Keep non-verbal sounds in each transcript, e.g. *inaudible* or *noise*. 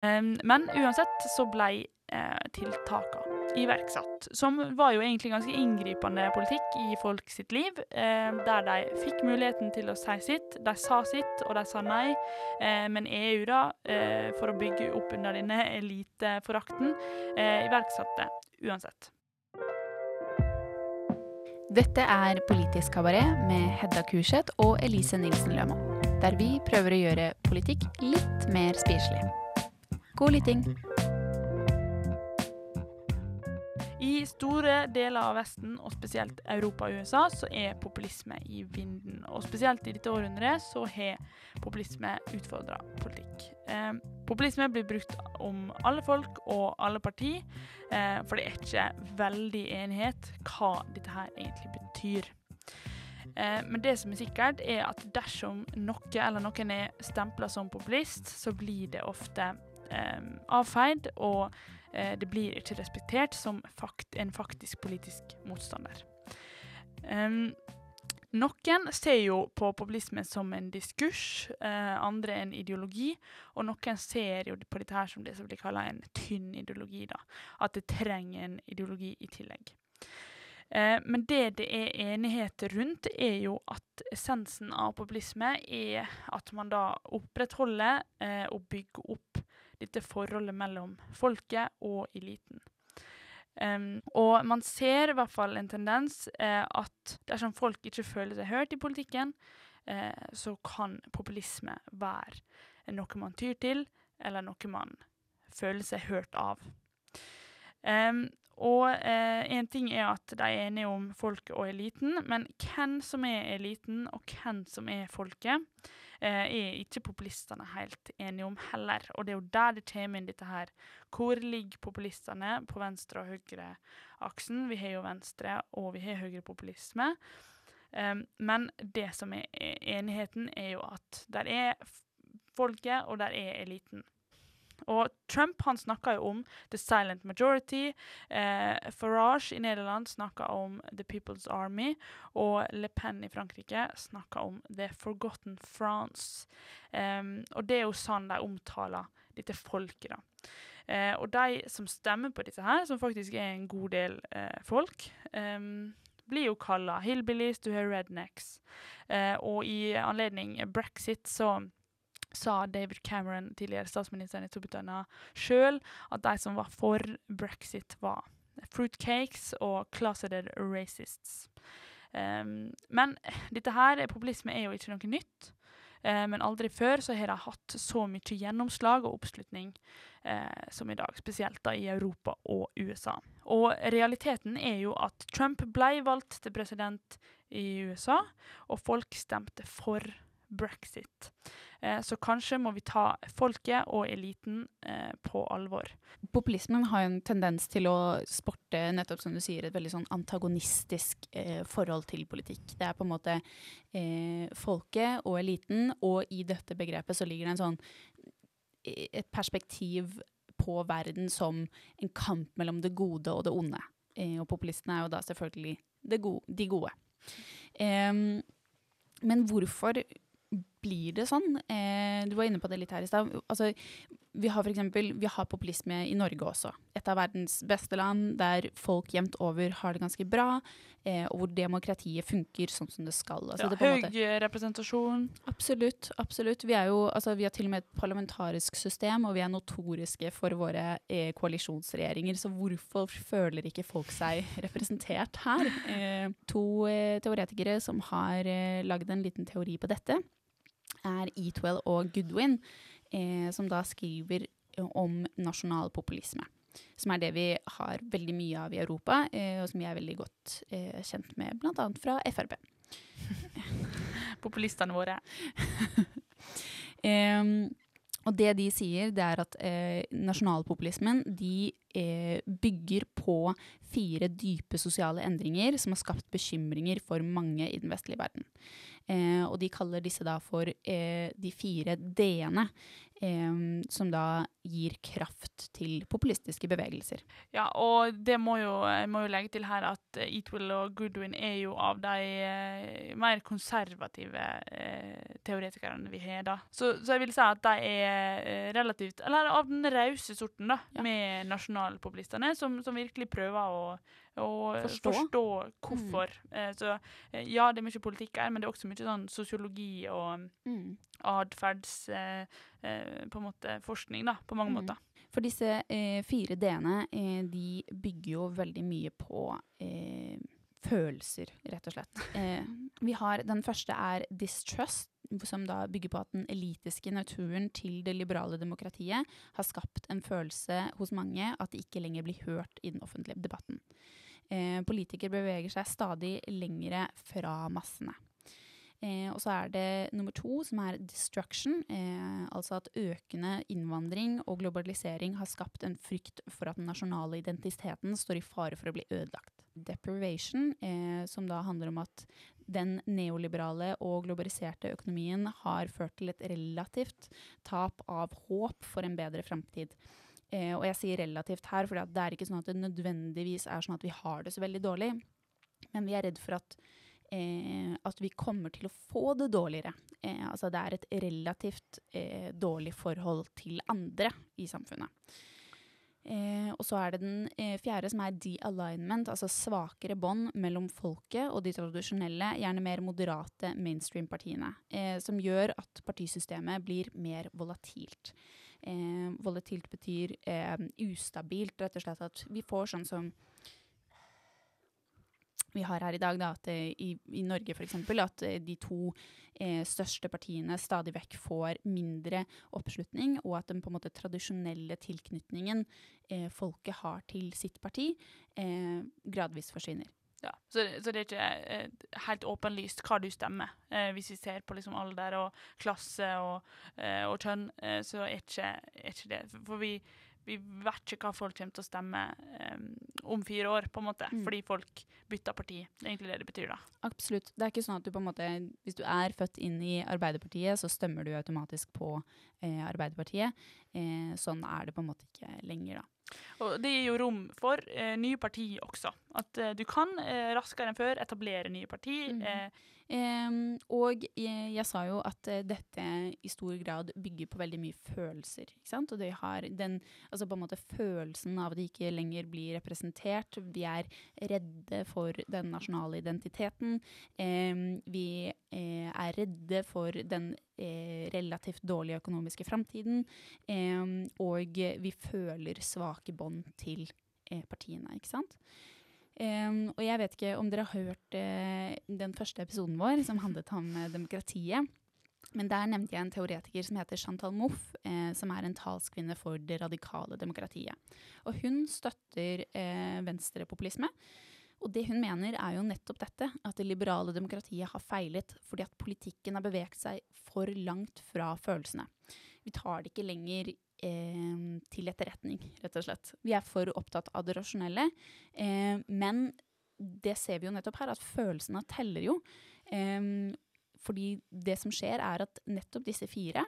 Men uansett så ble eh, tiltakene iverksatt, som var jo egentlig ganske inngripende politikk i folk sitt liv, eh, der de fikk muligheten til å si sitt. De sa sitt, og de sa nei. Eh, men EU, da, for å bygge opp under denne eliteforakten, iverksatte uansett. Dette er Politisk kabaret med Hedda Kurseth og Elise Nilsen Løma, der vi prøver å gjøre politikk litt mer spiselig. God lytting! I store deler av Vesten, og spesielt Europa og USA, så er populisme i vinden. Og spesielt i dette århundret så har populisme utfordra politikk. Eh, populisme blir brukt om alle folk og alle parti, eh, for det er ikke veldig enighet hva dette her egentlig betyr. Eh, men det som er sikkert, er at dersom noe eller noen er stempla som populist, så blir det ofte avfeid. og Eh, det blir ikke respektert som fakt, en faktisk politisk motstander. Um, noen ser jo på populisme som en diskurs, eh, andre en ideologi, og noen ser jo på dette her som det som blir kalla en tynn ideologi. da, At det trenger en ideologi i tillegg. Eh, men det det er enighet rundt, er jo at essensen av populisme er at man da opprettholder eh, og bygger opp dette forholdet mellom folket og eliten. Um, og man ser i hvert fall en tendens eh, at dersom folk ikke føler seg hørt i politikken, eh, så kan populisme være noe man tyr til, eller noe man føler seg hørt av. Um, og én eh, ting er at de er enige om folket og eliten, men hvem som er eliten, og hvem som er folket, er ikke populistene helt enige om heller. Og det er jo der det kommer inn dette her. Hvor ligger populistene på venstre- og høyreaksen? Vi har jo venstre, og vi har høyrepopulisme. Um, men det som er enigheten, er jo at der er folket, og der er eliten. Og Trump han snakka jo om the silent majority. Eh, Farage i Nederland snakka om the People's Army. Og Le Pen i Frankrike snakka om the forgotten France. Eh, og det er jo sånn de omtaler dette folket, da. Eh, og de som stemmer på disse her, som faktisk er en god del eh, folk, blir jo kalla hillbillies, du har rednecks. Eh, og i anledning brexit så sa David Cameron, tidligere statsministeren i Storbritannia, sjøl at de som var for brexit, var fruitcakes og closeted racists. Um, men dette her, populisme er jo ikke noe nytt. Uh, men aldri før så har de hatt så mye gjennomslag og oppslutning uh, som i dag. Spesielt da i Europa og USA. Og realiteten er jo at Trump ble valgt til president i USA, og folk stemte for brexit. Eh, så kanskje må vi ta folket og eliten eh, på alvor. Populismen har en tendens til å sporte nettopp som du sier, et veldig sånn antagonistisk eh, forhold til politikk. Det er på en måte folket og eliten, og i dette begrepet så ligger det en sånn et perspektiv på verden som en kamp mellom det gode og det onde. Eh, og populistene er jo da selvfølgelig gode, de gode. Um, men hvorfor blir det sånn? Eh, du var inne på det litt her i stad. Altså, vi har eksempel, vi har populisme i Norge også. Et av verdens beste land der folk jevnt over har det ganske bra, eh, og hvor demokratiet funker sånn som det skal. Altså, ja, det høy representasjon. Absolutt. absolutt. Vi, jo, altså, vi har til og med et parlamentarisk system, og vi er notoriske for våre eh, koalisjonsregjeringer. Så hvorfor føler ikke folk seg representert her? Eh, to eh, teoretikere som har eh, lagd en liten teori på dette er Eatwell og Goodwin, eh, som da skriver om nasjonal populisme. Som er det vi har veldig mye av i Europa, eh, og som jeg er veldig godt eh, kjent med bl.a. fra Frp. *laughs* Populistene våre. *laughs* og det de sier, det er at eh, nasjonalpopulismen de eh, bygger på fire dype sosiale endringer som har skapt bekymringer for mange i den vestlige verden. Eh, og de kaller disse da for eh, de fire d-ene, eh, som da gir kraft til populistiske bevegelser. Ja, og det må jo, jeg må jo legge til her at Eatwill og Goodwin er jo av de eh, mer konservative eh, teoretikerne vi har, da. Så, så, jeg vil si at de er eh, relativt Eller av den rause sorten, da, ja. med nasjonalpopulistene, som, som virkelig prøver å og forstå, forstå hvorfor. Mm. Eh, så eh, ja, det er mye politikk her, men det er også mye sånn sosiologi og mm. atferds eh, eh, på en måte forskning, da, på mange mm. måter. For disse eh, fire d-ene, eh, de bygger jo veldig mye på følelser, rett og slett. *laughs* vi har, den første er distrust, som da bygger på at den elitiske naturen til det liberale demokratiet har skapt en følelse hos mange at de ikke lenger blir hørt i den offentlige debatten eh, politikere beveger seg stadig lengre fra massene. Eh, og så er det nummer to, som er destruction. Eh, altså at økende innvandring og globalisering har skapt en frykt for at den nasjonale identiteten står i fare for å bli ødelagt. Deprivation, eh, som da handler om at den neoliberale og globaliserte økonomien har ført til et relativt tap av håp for en bedre framtid. Eh, og jeg sier relativt her, for det er ikke sånn at det nødvendigvis er sånn at vi har det så veldig dårlig. Men vi er redd for at, eh, at vi kommer til å få det dårligere. Eh, altså det er et relativt eh, dårlig forhold til andre i samfunnet. Eh, og så er det den eh, fjerde, som er de-alignment, altså svakere bånd mellom folket og de tradisjonelle, gjerne mer moderate mainstream-partiene. som gjør at partisystemet blir mer volatilt. Eh, volatilt betyr eh, ustabilt, rett og slett. At vi får sånn som vi har her i dag, da, at eh, i, i Norge f.eks. at eh, de to eh, største partiene stadig vekk får mindre oppslutning, og at den på en måte tradisjonelle tilknytningen eh, folket har til sitt parti, eh, gradvis forsvinner. Ja, så, så, det er ikke eh, helt åpenlyst hva du stemmer. Eh, hvis vi ser på liksom alder og klasse og, eh, og kjønn, eh, så er ikke, er ikke det. For vi, vi, vet ikke hva folk kommer til å stemme eh, om fire år, på en måte, mm. fordi folk bytter parti. Det er egentlig det det betyr, da. Absolutt. Det er ikke sånn at du på en måte, hvis du er født inn i Arbeiderpartiet, så stemmer du automatisk på eh, Arbeiderpartiet. sånn er det på en måte ikke lenger, da. Og det gir jo rom for nye partier også. At eh, du kan eh, raskere enn før etablere nye partier. Mm. Um, og jeg, jeg, sa jo at uh, dette i stor grad bygger på veldig mye følelser. ikke sant? Og de har den, altså på en måte følelsen av at de ikke lenger blir representert. Vi er redde for den nasjonale identiteten. Um, vi uh, er redde for den relativt dårlige økonomiske framtiden. Um, og vi føler svake bånd til partiene, ikke sant. Um, og jeg vet ikke om dere har hørt uh, den første episoden vår, som handlet om uh, demokratiet. Men der nevnte jeg en teoretiker som heter Chantal Mouffe, eh, som er en talskvinne for det radikale demokratiet. Og hun støtter venstrepopulisme. Og det hun mener, er jo nettopp dette, at det liberale demokratiet har feilet fordi at politikken har beveget seg for langt fra følelsene. Vi tar det ikke lenger til etterretning, rett og slett. Vi er for opptatt av det rasjonelle. Eh, men det ser vi jo nettopp her, at følelsene teller jo. Eh, fordi det som skjer, er at nettopp disse fire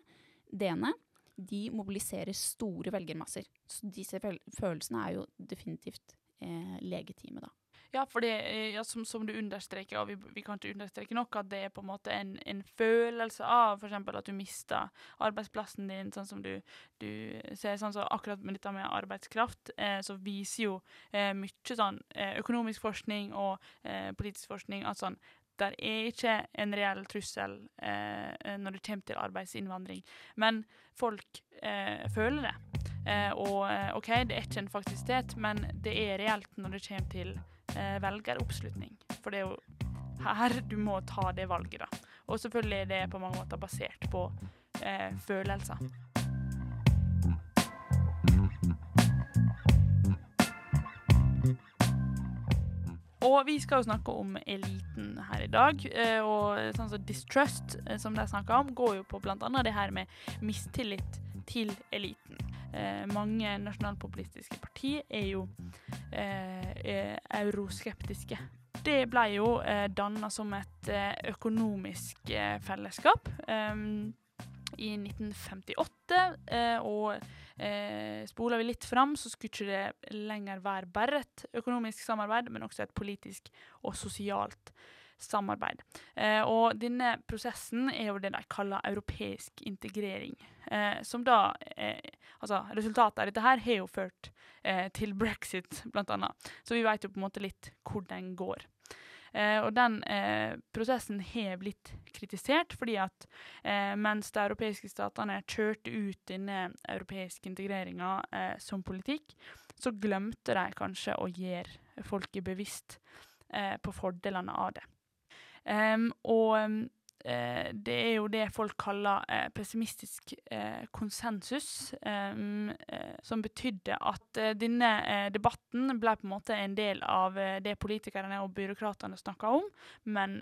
d-ene de mobiliserer store velgermasser. Så disse følelsene er jo definitivt eh, legitime, da. Ja, for eh, ja, som, som, du understreker, og vi, vi, kan ikke understreke nok, at det er på en måte en, en følelse av f.eks. at du mister arbeidsplassen din, sånn som du, du ser. sånn så Akkurat med dette med arbeidskraft, eh, så viser jo eh, mye sånn eh, økonomisk forskning og eh, politisk forskning at sånn der er ikke en reell trussel eh, når det kommer til arbeidsinnvandring. Men folk eh, føler det. Eh, og OK, det er ikke en faktisitet, men det er reelt når det kommer til eh, velgeroppslutning. For det er jo her du må ta det valget, da. Og selvfølgelig er det på mange måter basert på eh, følelser. Og vi skal jo snakke om eliten her i dag. Eh, og sånn som Distrust, eh, som de snakker om, går jo på bl.a. det her med mistillit til eliten. Eh, mange nasjonalpopulistiske partier er jo eh, euroskeptiske. Det ble jo eh, danna som et eh, økonomisk eh, fellesskap i 1958, og eh, spoler vi litt fram, så skulle ikke det lenger være bare et økonomisk samarbeid, men også et politisk og sosialt samarbeid. Eh, og denne prosessen er jo det de kaller europeisk integrering. Eh, som da eh, Altså, resultatet av dette her har jo ført til brexit, blant annet. Så vi vet jo på en måte litt hvor den går. Eh, og den eh, prosessen har blitt kritisert, fordi at eh, mens de europeiske statene kjørte ut denne europeiske integreringa som politikk, så glemte de kanskje å gjøre folket bevisst på fordelene av det. Um, og eh, det er jo det folk kaller eh, pessimistisk eh, konsensus, um, som betydde at denne debatten ble på en måte en del av det politikerne og byråkratene snakka om, men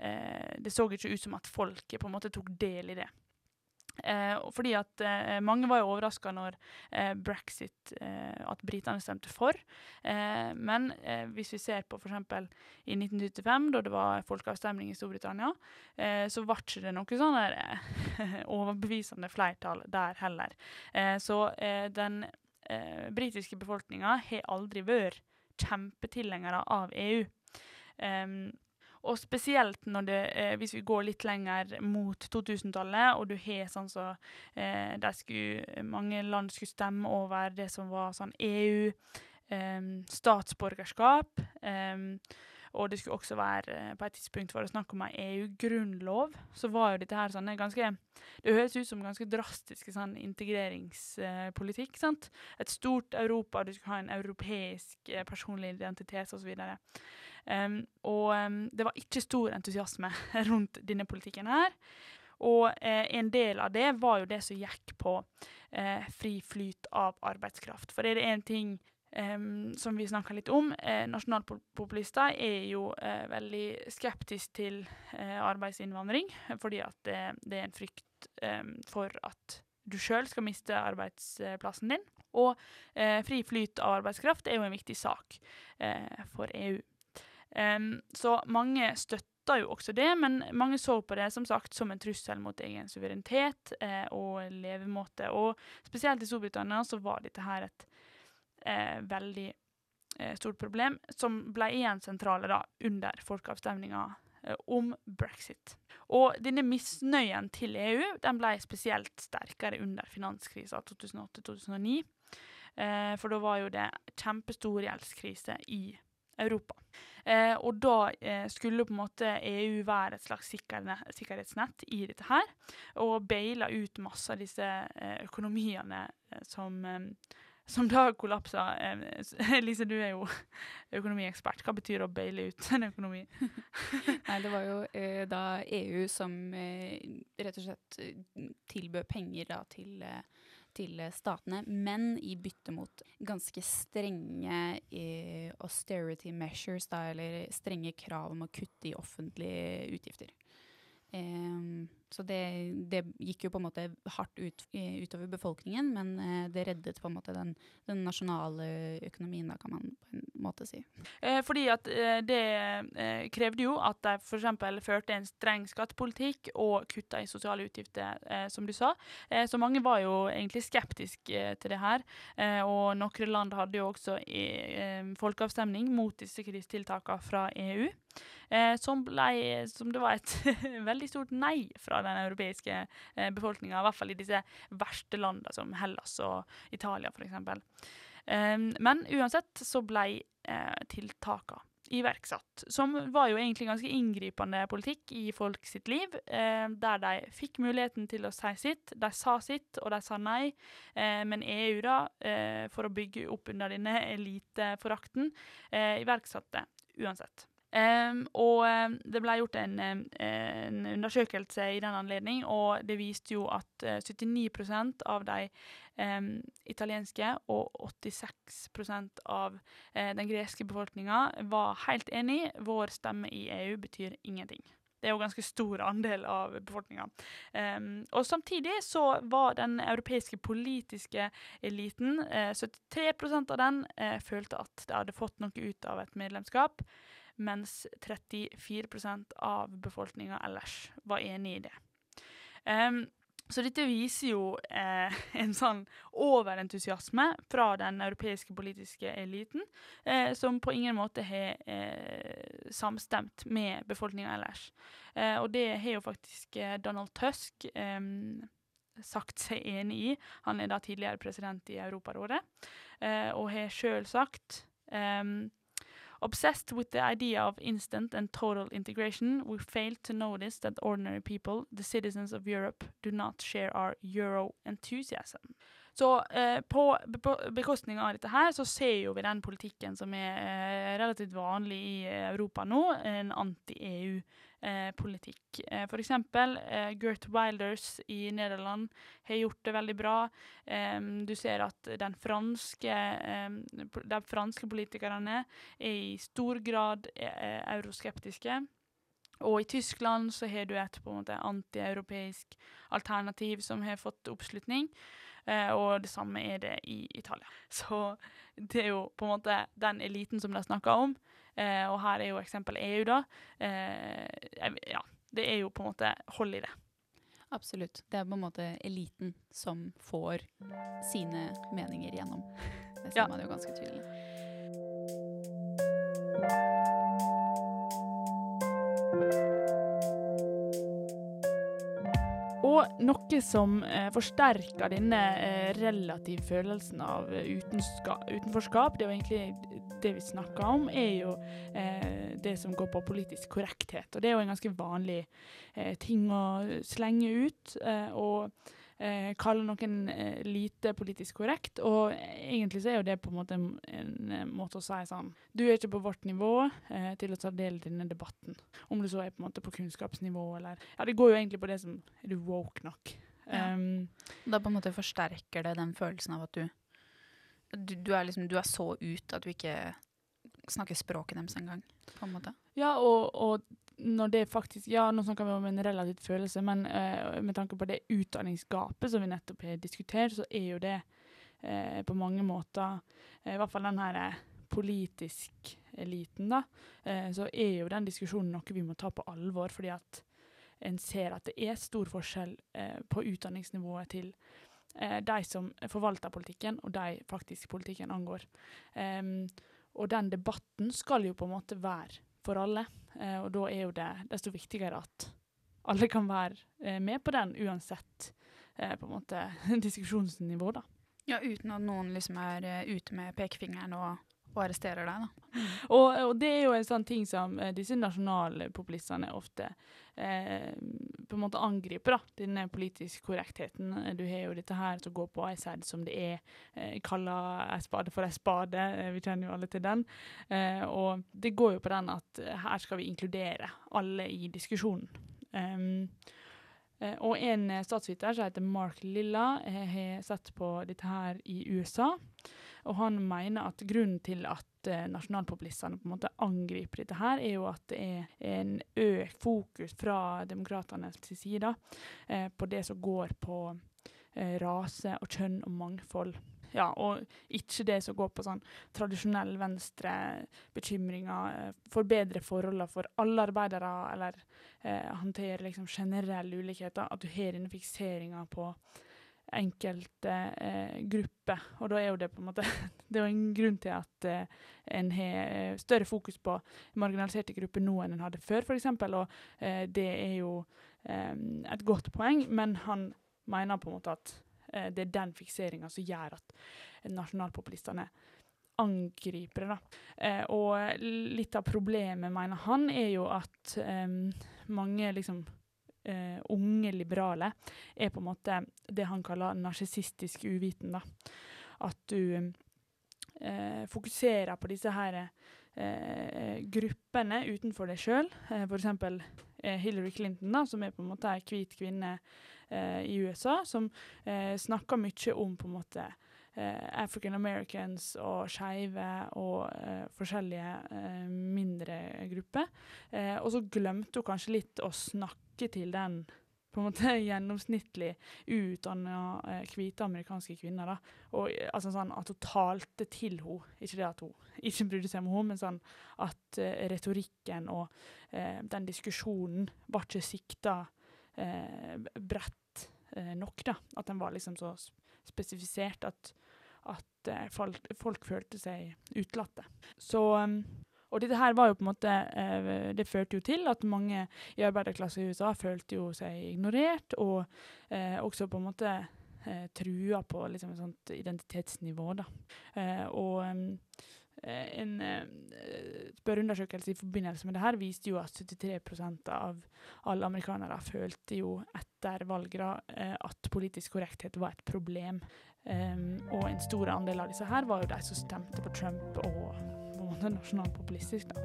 det så ikke ut som at folket på en måte tok del i det. Eh, fordi at eh, Mange var jo overraska når eh, brexit At britene stemte for. Men hvis vi ser på f.eks. i 1975, da det var folkeavstemning i Storbritannia, så ble ikke det noe sånn *laughs* overbevisende flertall der heller. så den britiske befolkninga har aldri vært kjempetilhengere av EU. Um, og spesielt det, eh, hvis vi går litt lenger mot 2000-tallet, og du har sånn så eh, skulle, Mange land skulle stemme over det som var sånn EU, eh, statsborgerskap. Eh, og det skulle også være eh, på et tidspunkt var det snakk om ei EU-grunnlov. Så var jo dette her sånn ganske Det høres ut som ganske drastisk sånn integreringspolitikk. sant? Et stort Europa, du skulle ha en europeisk eh, personlig identitet osv. Um, og um, det var ikke stor entusiasme *laughs* rundt denne politikken her. Og eh, en del av det var jo det som gikk på eh, fri flyt av arbeidskraft. For er det én ting Um, som vi snakka litt om. Eh, nasjonalpopulister er jo eh, veldig skeptiske til eh, arbeidsinnvandring, fordi at det, det er en frykt for at du sjøl skal miste arbeidsplassen din. Og eh, fri flyt av arbeidskraft er jo en viktig sak eh, for EU. Um, så mange støtta jo også det, men mange så på det som sagt som en trussel mot egen suverenitet eh, og levemåte. Og spesielt i Storbritannia så var dette her et eh, veldig eh, stort problem, som ble igjen sentrale da under folkeavstemninga eh, om brexit. Og denne misnøyen til EU den ble spesielt sterkere under finanskrisa 2008-2009. Eh, for da var jo det kjempestor gjeldskrise i Europa. Eh, og da eh, skulle på en måte EU være et slags sikkerhetsnett i dette her, og baile ut masse av disse økonomiene som, som da kollapsa. Eh, *laughs* Lise, du er jo økonomiekspert. Hva betyr å baile ut en økonomi? *laughs* Nei, det var jo da EU som rett og slett tilbød penger da, til til statene, men i bytte mot ganske strenge eh, austerity measures, da, eller strenge krav om å kutte i offentlige utgifter. Um, så det, det, gikk jo på en måte hardt ut, utover befolkningen, men uh, det reddet på en måte den, den, nasjonale økonomien, da kan man på en måte si. Eh, fordi at eh, det eh, krevde jo at de f.eks. førte en streng skattepolitikk og kutta i sosiale utgifter, eh, som du sa. Eh, så mange var jo egentlig skeptiske til det her, og noen land hadde jo også folkeavstemning mot disse krisetiltakene fra EU. Eh, som, ble, som, det var et *laughs* veldig stort nei fra den europeiske eh, befolkninga, i hvert fall i disse verste landene som Hellas og Italia f.eks. Eh, men uansett så ble eh, tiltakene iverksatt, som var jo egentlig ganske inngripende politikk i folk sitt liv, eh, der de fikk muligheten til å si sitt. De sa sitt, og de sa nei. Eh, men EU, da, eh, for å bygge opp under denne eliteforakten, eh, iverksatte uansett. Um, og um, det ble gjort en, en, undersøkelse i den anledning, og det viste jo at uh, eh, 79% av de italienske og 86% av uh, den greske befolkninga var helt enig. Vår stemme i EU betyr ingenting. Det er jo ganske stor andel av befolkninga. Um, og samtidig så var den europeiske politiske eliten, uh, 73% av den, uh, følte at de hadde fått noe ut av et medlemskap mens 34% av befolkninga ellers var enig i det. Um, Så dette viser jo eh, *laughs* en sånn overentusiasme fra den europeiske politiske eliten, eh, som på ingen måte har eh, samstemt med befolkninga ellers. Eh, og det har jo faktisk eh, Donald Tusk eh, sagt seg enig i. Han er da tidligere president i Europarådet, og har sjøl sagt um, Obsessed with the idea of instant and total integration, we fail to notice that ordinary people, the citizens of Europe, do not share our euro enthusiasm. Så eh, på bekostning av dette her, så ser jo vi den politikken som er eh, relativt vanlig i Europa nå, en anti-EU eh. Eh, for eksempel eh, Gert Wilders i Nederland har gjort det veldig bra. du ser at den franske, de franske politikerne er i stor grad eh, euroskeptiske. Og i Tyskland så har du et på en måte antieuropeisk alternativ som har fått oppslutning. Eh, og det samme er det i Italia. *laughs* Så det er jo på en måte den eliten som de snakker om, Eh, og her er jo eksempel EU, da. Eh, ja, det er jo på en måte hold i det. Absolutt. Det er på en måte eliten som får sine meninger gjennom. Det ser ja. man jo ganske tydelig. Noe som eh, forsterker denne eh, relative følelsen av eh, utenforskap, det jo egentlig det vi snakker om, er jo eh, det som går på politisk korrekthet. Og det er jo en ganske vanlig eh, ting å slenge ut. Eh, og eh, kalle noen eh, lite politisk korrekt. Og egentlig så er jo det på en måte en, en eh, måte å si sånn Du er ikke på vårt nivå eh, til å ta del i denne debatten. Om du så er på en måte på kunnskapsnivå eller Ja, det går jo egentlig på det som Er du woke nok? Ja. Um, da på en måte forsterker det den følelsen av at du du, du, er liksom, du er så ut at du ikke snakker språket deres engang, på en måte. Ja, og, og når det faktisk Ja, nå snakker vi om en relativt følelse, men uh, med tanke på det utdanningsgapet som vi nettopp har diskutert, så er jo det uh, på mange måter uh, I hvert fall den her politisk eliten, da, så er jo den diskusjonen noe vi må ta på alvor, fordi at en ser at det er stor forskjell på utdanningsnivået til de som forvalter politikken, og de faktisk politikken angår. Um, og den debatten skal jo på en måte være for alle. Eh, og da er jo det desto viktigere at alle kan være eh, med på den, uansett eh, på en måte *laughs* diskusjonsnivå, da. Ja, uten at noen liksom er uh, ute med pekefingeren og, og arresterer deg, da. Mm. Og, og, det er jo en sånn ting som uh, disse nasjonalpopulistene ofte uh, på en måte angriper, da. Denne politiske korrektheten. Du har jo dette her som går på ei side som det er. Uh, kaller ei spade for ei spade. vi kjenner jo alle til den. og det går jo på den at her skal vi inkludere alle i diskusjonen. Um, Eh, og en eh, statsviter som heter Mark Lilla, eh, har sett på dette her i USA. Og han mener at grunnen til at nasjonalpopulistene på en måte angriper dette her, er jo at det er en økt fokus fra demokratenes side eh, på det som går på eh, rase og kjønn og mangfold. Ja, og ikke det som går på sånn tradisjonell venstre-bekymringer. Eh, bedre forholdene for alle arbeidere, eller eh, håndtere liksom generelle ulikheter. At du har denne fikseringa på enkelte eh, grupper. Og da er jo det på en måte *laughs* Det er jo en grunn til at eh, en har eh, større fokus på marginaliserte grupper nå enn en hadde før, f.eks. Og eh, det er jo eh, et godt poeng, men han mener på en måte at Eh, det er den fikseringa som gjør at nasjonalpopulistene angriper det. Eh, og litt av problemet, mener han, er jo at mange liksom uh, unge liberale er på en måte det han kaller narsissistisk uviten. da. At du uh, fokuserer på disse her uh, gruppene utenfor deg sjøl. Uh, F.eks. Hillary Clinton, da, som er på en måte hvit kvinne eh, i USA, som eh, snakker mye om på en måte eh, African Americans og skeive og eh, forskjellige eh, mindre grupper. Eh, og så glemte hun kanskje litt å snakke til den på en måte *laughs* gjennomsnittlig uutdanna hvite amerikanske kvinner. da. Og altså sånn At hun talte til henne. Ikke det at hun ikke brydde seg om henne, men sånn at retorikken og den diskusjonen var ikke sikta bredt eh, nok. da. At den var liksom så spesifisert at, at eh, folk, folk, følte seg utelatte. Um, og dette her var jo på en måte eh, Det førte jo til at mange i arbeiderklassen i USA følte jo seg ignorert, og eh, også på en måte eh, trua på liksom, et sånt identitetsnivå. da. Eh, og Eh, en eh, spørreundersøkelse i forbindelse med det her viste jo at 73% av alle amerikanere følte jo etter valgene eh, at politisk korrekthet var et problem. Og en stor andel av disse her var jo de som stemte på Trump og på en måte nasjonalpopulistisk. da.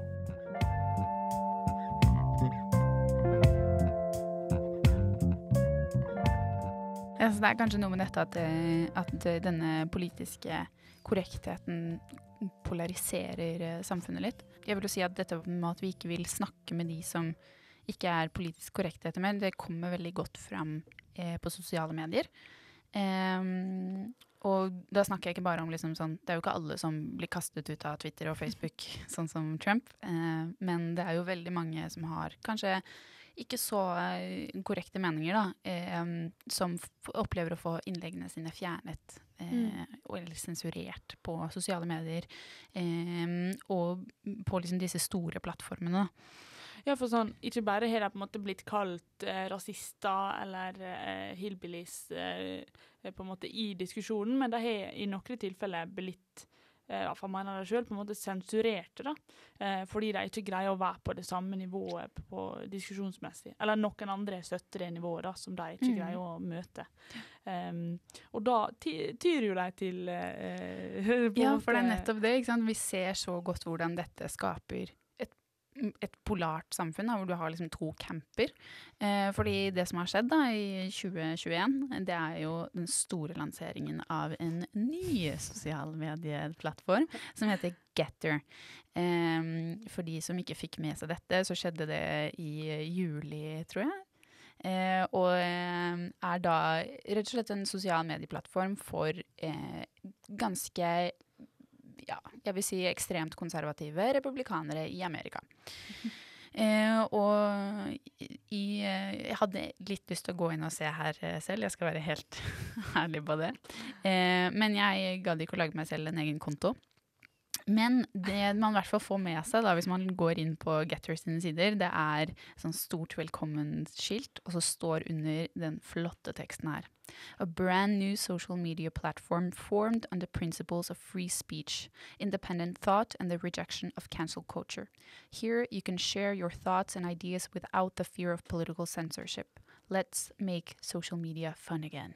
Ja, det er kanskje noe med dette at, at denne politiske korrektheten polariserer eh, samfunnet litt. Jeg vil jo si at dette med at vi ikke vil snakke med de som ikke er politisk korrekte etter meg, det kommer veldig godt fram eh, på sosiale medier. Um, og da snakker jeg ikke bare om liksom sånn Det er jo ikke alle som blir kastet ut av Twitter og Facebook, *laughs* sånn som Trump. Eh, men det er jo veldig mange som har kanskje ikke så uh, korrekte meninger, da. Uh, som opplever å få innleggene sine fjernet mm. eller sensurert på sosiale medier. og på liksom disse store plattformene. Ja, for sånn, Ikke bare har de på en måte blitt kalt eh, rasister eller eh, hillbillies eh, på en måte i diskusjonen, men de har i noen tilfeller blitt eh, i hvert fall mener de selv, på en måte sensurerte. da, eh, Fordi de ikke greier å være på det samme nivået på, på diskusjonsmessig. Eller noen andre støtter det nivået da, som de ikke mm. greier å møte. Um, og da tyr jo de til *laughs* uh, Ja, for det er nettopp det. ikke sant? Vi ser så godt hvordan dette skaper et polart samfunn, da, hvor du har liksom to camper. Eh, fordi det som har skjedd da, i 2021, det er jo den store lanseringen av en ny sosialmedieplattform som heter Getter. Eh, for de som ikke fikk med seg dette, så skjedde det i juli, tror jeg. Eh, og eh, er da rett og slett en sosial medieplattform for eh, ganske ja, jeg vil si ekstremt konservative republikanere i Amerika. *laughs* Eh, og i, eh, jeg hadde litt lyst til å gå inn og se her eh, selv, jeg skal være helt *laughs* ærlig på det. Eh, men jeg gadd ikke å lage meg selv en egen konto. Men det man i hvert fall får med seg da, hvis man går inn på Getter sine sider, det er sånn stort velkommen-skilt, og så står under den flotte teksten her. A brand new social media platform formed under principles of free speech, independent thought, and the rejection of cancel culture. Here you can share your thoughts and ideas without the fear of political censorship. Let's make social media fun again.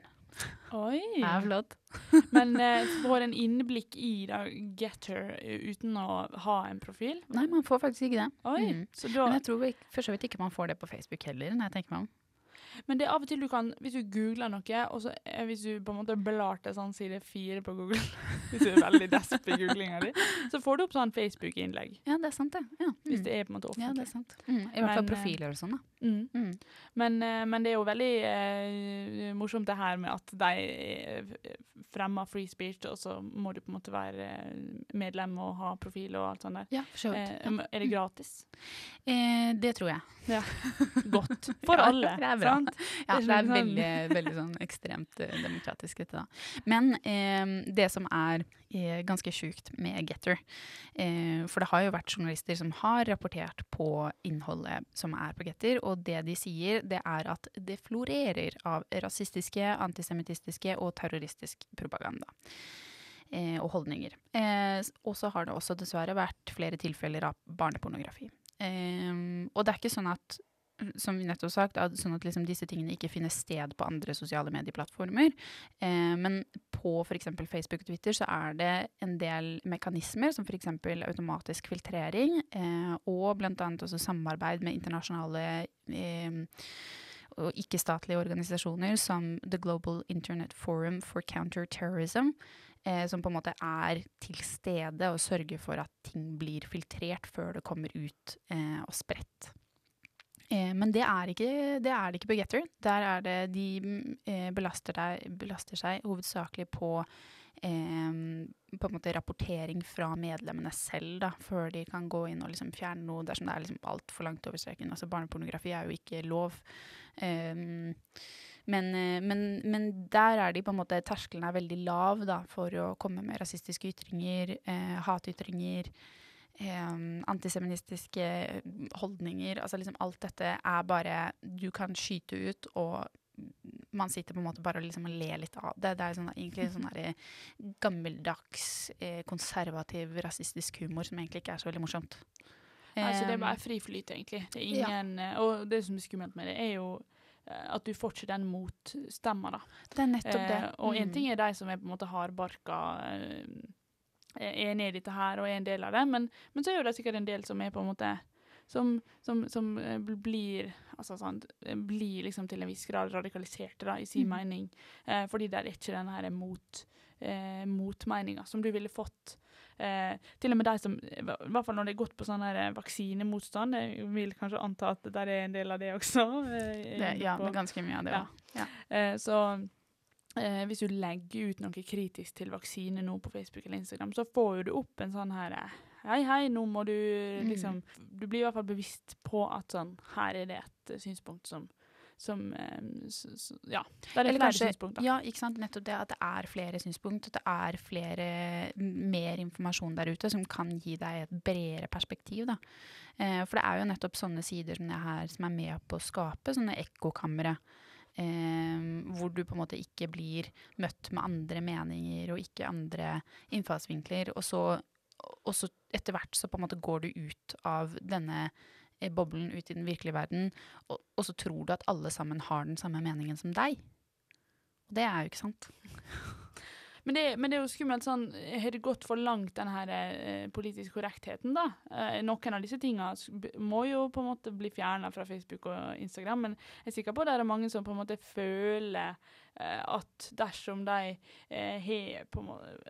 Oi. Det er flott. *laughs* Men eh, får en innblikk i da, Getter uten å ha en profil? Nei, man får faktisk ikke det. Oi, mm. Men jeg tror for så vidt ikke man får det på Facebook heller, når jeg tenker meg om. Men det er av og til du kan, hvis du googler noe, og så, hvis du på en måte blar til sånn side fire på Google, *laughs* hvis du er veldig desp i googlinga di, så får du opp sånn Facebook-innlegg. Ja, det er sant, det. Ja. Mm. Hvis det er på en måte offentlig. Ja, det er sant. Mm. I hvert fall eh, profiler og sånn, da. Mm. Mm. Men, eh, men, det er jo veldig eh, morsomt det her med at de eh, fremmer free speech, og så må du på en måte være medlem og ha profil og alt sånt der. Ja, for. Eh, er det gratis? Eh, det tror jeg. Ja. *laughs* Godt. For alle. det er bra. Sant? *laughs* Ja, det er veldig, veldig sånn ekstremt uh, demokratisk, dette, da. Men eh, det som er eh, ganske sjukt med Getter eh, For det har jo vært journalister som har rapportert på innholdet som er på Getter, og det de sier, det er at det florerer av rasistiske, antisemittistiske og terroristisk propaganda. Eh, og holdninger. Eh, og så har det også dessverre vært flere tilfeller av barnepornografi. Eh, og det er ikke sånn at som vi nettopp sagt, sånn at liksom disse tingene ikke finner sted på andre sosiale medieplattformer. Eh, men på f.eks. Facebook og Twitter så er det en del mekanismer, som f.eks. automatisk filtrering, eh, og bl.a. også samarbeid med internasjonale eh, og ikke-statlige organisasjoner som The Global Internet Forum for Counterterrorism, eh, som på en måte er til stede og sørger for at ting blir filtrert før det kommer ut eh, og spredt. Eh, men det er, ikke, det er ikke på Getter. Der er det de eh, belaster, deg, belaster, seg hovedsakelig på eh, på en måte rapportering fra medlemmene selv, da, før de kan gå inn og liksom fjerne noe dersom det er liksom altfor langt over streken. Altså Barnepornografi er jo ikke lov. Um, Men, eh, men, men, der er de på en måte Terskelen er veldig lav da, for å komme med rasistiske ytringer, eh, hatytringer. Eh, antiseministiske holdninger. Altså liksom alt dette er bare Du kan skyte ut, og man sitter på en måte bare og liksom ler litt av det. Det er sånn, egentlig sånn *laughs* der, gammeldags, eh, konservativ, rasistisk humor som egentlig ikke er så veldig morsomt. Altså, det er bare friflyt, egentlig. Det ingen, ja. Og det som er skummelt med det, er jo eh, at du får ikke den motstemma, da. Det er nettopp det. Eh, og én mm. ting er de som er på en måte hardbarka eh, er enig i dette her og er en del av det, men, men så er jo det sikkert en del som er på en måte som, som, som eh, blir, altså sånn, blir liksom til en viss grad radikaliserte da, i sin mm. mening. Eh, fordi det er ikke den her mot, eh, motmeninga som du ville fått. Eh, til og med de som I hvert fall når det er gått på sånn her eh, vaksinemotstand. Jeg vil kanskje anta at det er en del av det også. Eh, det, ja, det er ganske mye av det òg. Ja. Ja. så hvis du legger ut noe kritisk til vaksine nå på Facebook eller Instagram, så får du opp en sånn her Hei, hei, nå må du mm. liksom Du blir i hvert fall bevisst på at sånn Her er det et synspunkt som som Ja. Det er flere synspunkter. Ja, ikke sant. Nettopp det at det er flere synspunkt. At det er flere mer informasjon der ute som kan gi deg et bredere perspektiv. Da. Eh, for det er jo nettopp sånne sider som det her som er med på å skape sånne ekkokamre. Eh, hvor du på en måte ikke blir møtt med andre meninger og ikke andre innfallsvinkler. Og så, og så etter hvert så på en måte går du ut av denne boblen ut i den virkelige verden, og, og, så tror du at alle sammen har den samme meningen som deg. Og det er jo ikke sant. Men det, men det, er jo skummelt sånn Har det gått for langt, den her eh, politisk korrektheten, da? Eh, noen av disse tingene må jo på en måte bli fjerna fra Facebook og Instagram, men jeg er sikker på at det er mange som på en måte føler Eh, at dersom de eh, har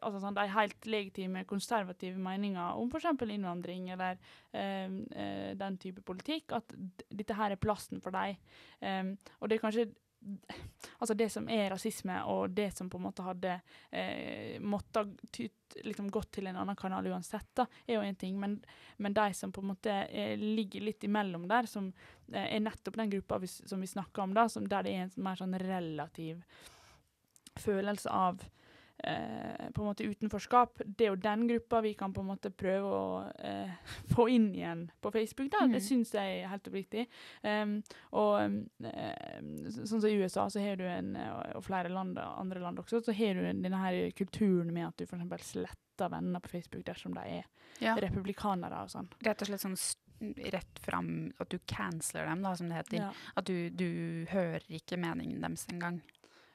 altså sånn, de helt legitime konservative meninger om f.eks. innvandring eller eh, eh, den type politikk, at dette her er plassen for dem. Og det er kanskje altså det som er rasisme, og det som på en måte hadde eh, måttet liksom gått til en annen kanal uansett, da, er jo én ting. Men, men, de som på en måte eh, ligger litt imellom der, som eh, er nettopp den gruppa vi, som vi snakker om, da, som, der det er en mer sånn relativ følelse av eh, på en måte utenforskap. Det er jo den gruppa vi kan på en måte prøve å eh, *laughs* få inn igjen på Facebook. Da. Mm. Det syns jeg er helt oppriktig. Um, og eh, sånn som i USA, så har du en, og flere land, andre land også, så har du denne her kulturen med at du f.eks. sletter venner på Facebook dersom de er ja. republikanere og sånn. Rett og slett sånn rett fram At du canceler dem, da, som det heter. Ja. At du, du hører ikke meningen deres engang.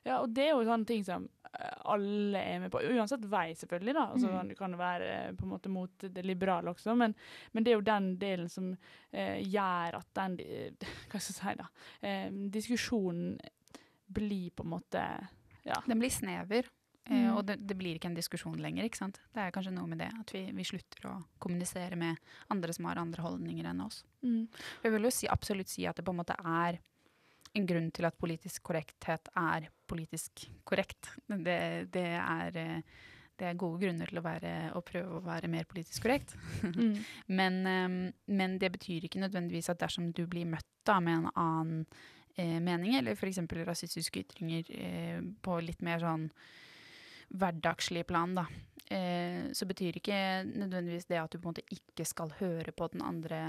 Ja, og det er jo sånne ting som eh, alle er med på. Uansett vei, selvfølgelig. da. Altså, mm. Du kan være eh, på en måte mot det liberale også, men, men det er jo den delen som eh, gjør at den *laughs* Hva skal jeg si, da? Eh, diskusjonen blir på en måte ja. Den blir snever. Eh, mm. og det, det, blir ikke en diskusjon lenger. ikke sant? Det er kanskje noe med det, at vi, vi slutter å kommunisere med andre som har andre holdninger enn oss. Mm. Jeg vil jo si, absolutt si at det på en måte er en grunn til at politisk korrekthet er politisk korrekt. Det, det, er, eh, det er, gode grunner til å, være, å, prøve å være mer politisk korrekt. *laughs* Mm. men, um, men, det betyr ikke nødvendigvis at dersom du blir møtt da, med en annen eh, mening, eller f.eks. rasistiske ytringer eh, på litt mer sånn hverdagslig plan, da, eh, så betyr ikke nødvendigvis det at du på en måte ikke skal høre på den andre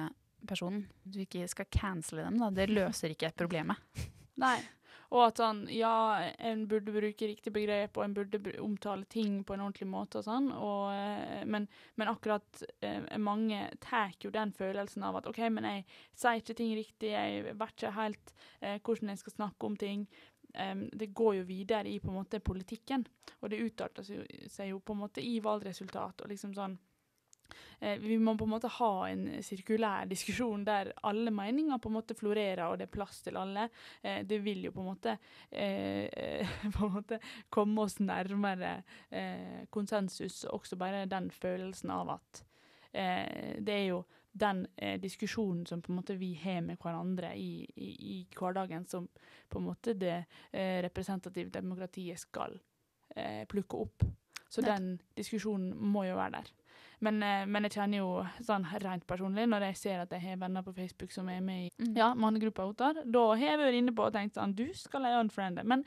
personen. Du ikke skal cancele dem, da. Det løser ikke problemet. *laughs* Nei. Og at sånn, ja, en burde bruke riktig begrep, og en burde omtale ting på en ordentlig måte og sånn, og, eh, men, men, akkurat eh, mange tar jo den følelsen av at OK, men jeg sier ikke ting riktig, jeg vet ikke helt eh, hvordan jeg skal snakke om ting. Um, det går jo videre i på en måte politikken, og det utarter seg jo på en måte i valgresultat og liksom sånn vi må på en måte ha en sirkulær *laughs* diskusjon der alle meninger på en måte florerer, og det er plass til alle. Eh, det vil jo på en måte, eh, *laughs* på en måte komme oss nærmere eh, konsensus, også bare den følelsen av at eh, det er jo den eh, diskusjonen som på en måte vi har med hverandre i, i, i hverdagen, som på en måte det representative demokratiet skal plukke opp. Så den diskusjonen må jo være der. Men, eh, men jeg kjenner jo sånn rent personlig, når jeg ser at jeg har venner på Facebook som er med i Mm. ja, mannegruppa Ottar, da har jeg vært inne på og tenkt sånn Du skal jeg unfriende. Men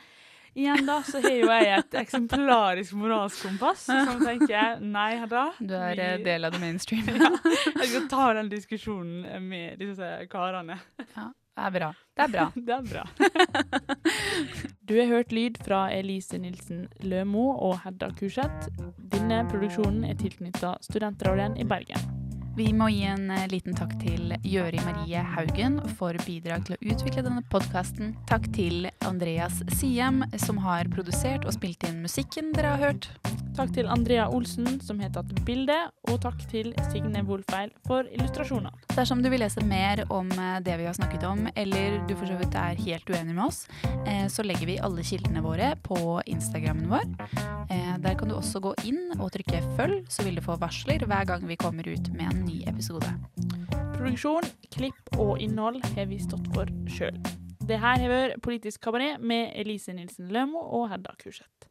igjen da, så har jo jeg et eksemplarisk moralsk kompass som *laughs* tenker nei da. Du er eh, vi- del av the mainstream. *laughs* ja, jeg skal ta den diskusjonen med disse karene. Det er bra. Det er bra. *laughs* Det er bra. *laughs* Du har hørt lyd fra Elise Nilsen Lømo og Hedda Kurseth. Denne produksjonen er tilknytta Studentradioen i Bergen. Vi må gi en eh, liten takk til Gjøri Marie Haugen for bidrag til å utvikle denne podkasten. Takk til Andreas Siem, som har produsert og spilt inn musikken dere har hørt. Takk til Andrea Olsen, som har tatt bilde, og takk til Signe Wolfeil for illustrasjonene. Dersom du vil lese mer om eh, det vi har snakket om, eller du for så vidt er helt uenig med oss, eh, så legger vi alle kildene våre på Instagrammen vår. Eh, Der kan du også gå inn og trykke følg, så vil du få varsler hver gang vi kommer ut med en ny episode. Produksjon, klipp og innhold har vi stått for sjøl. Det her har vært Politisk kabaret med Elise Nilsen Lømo og Hedda Kurseth.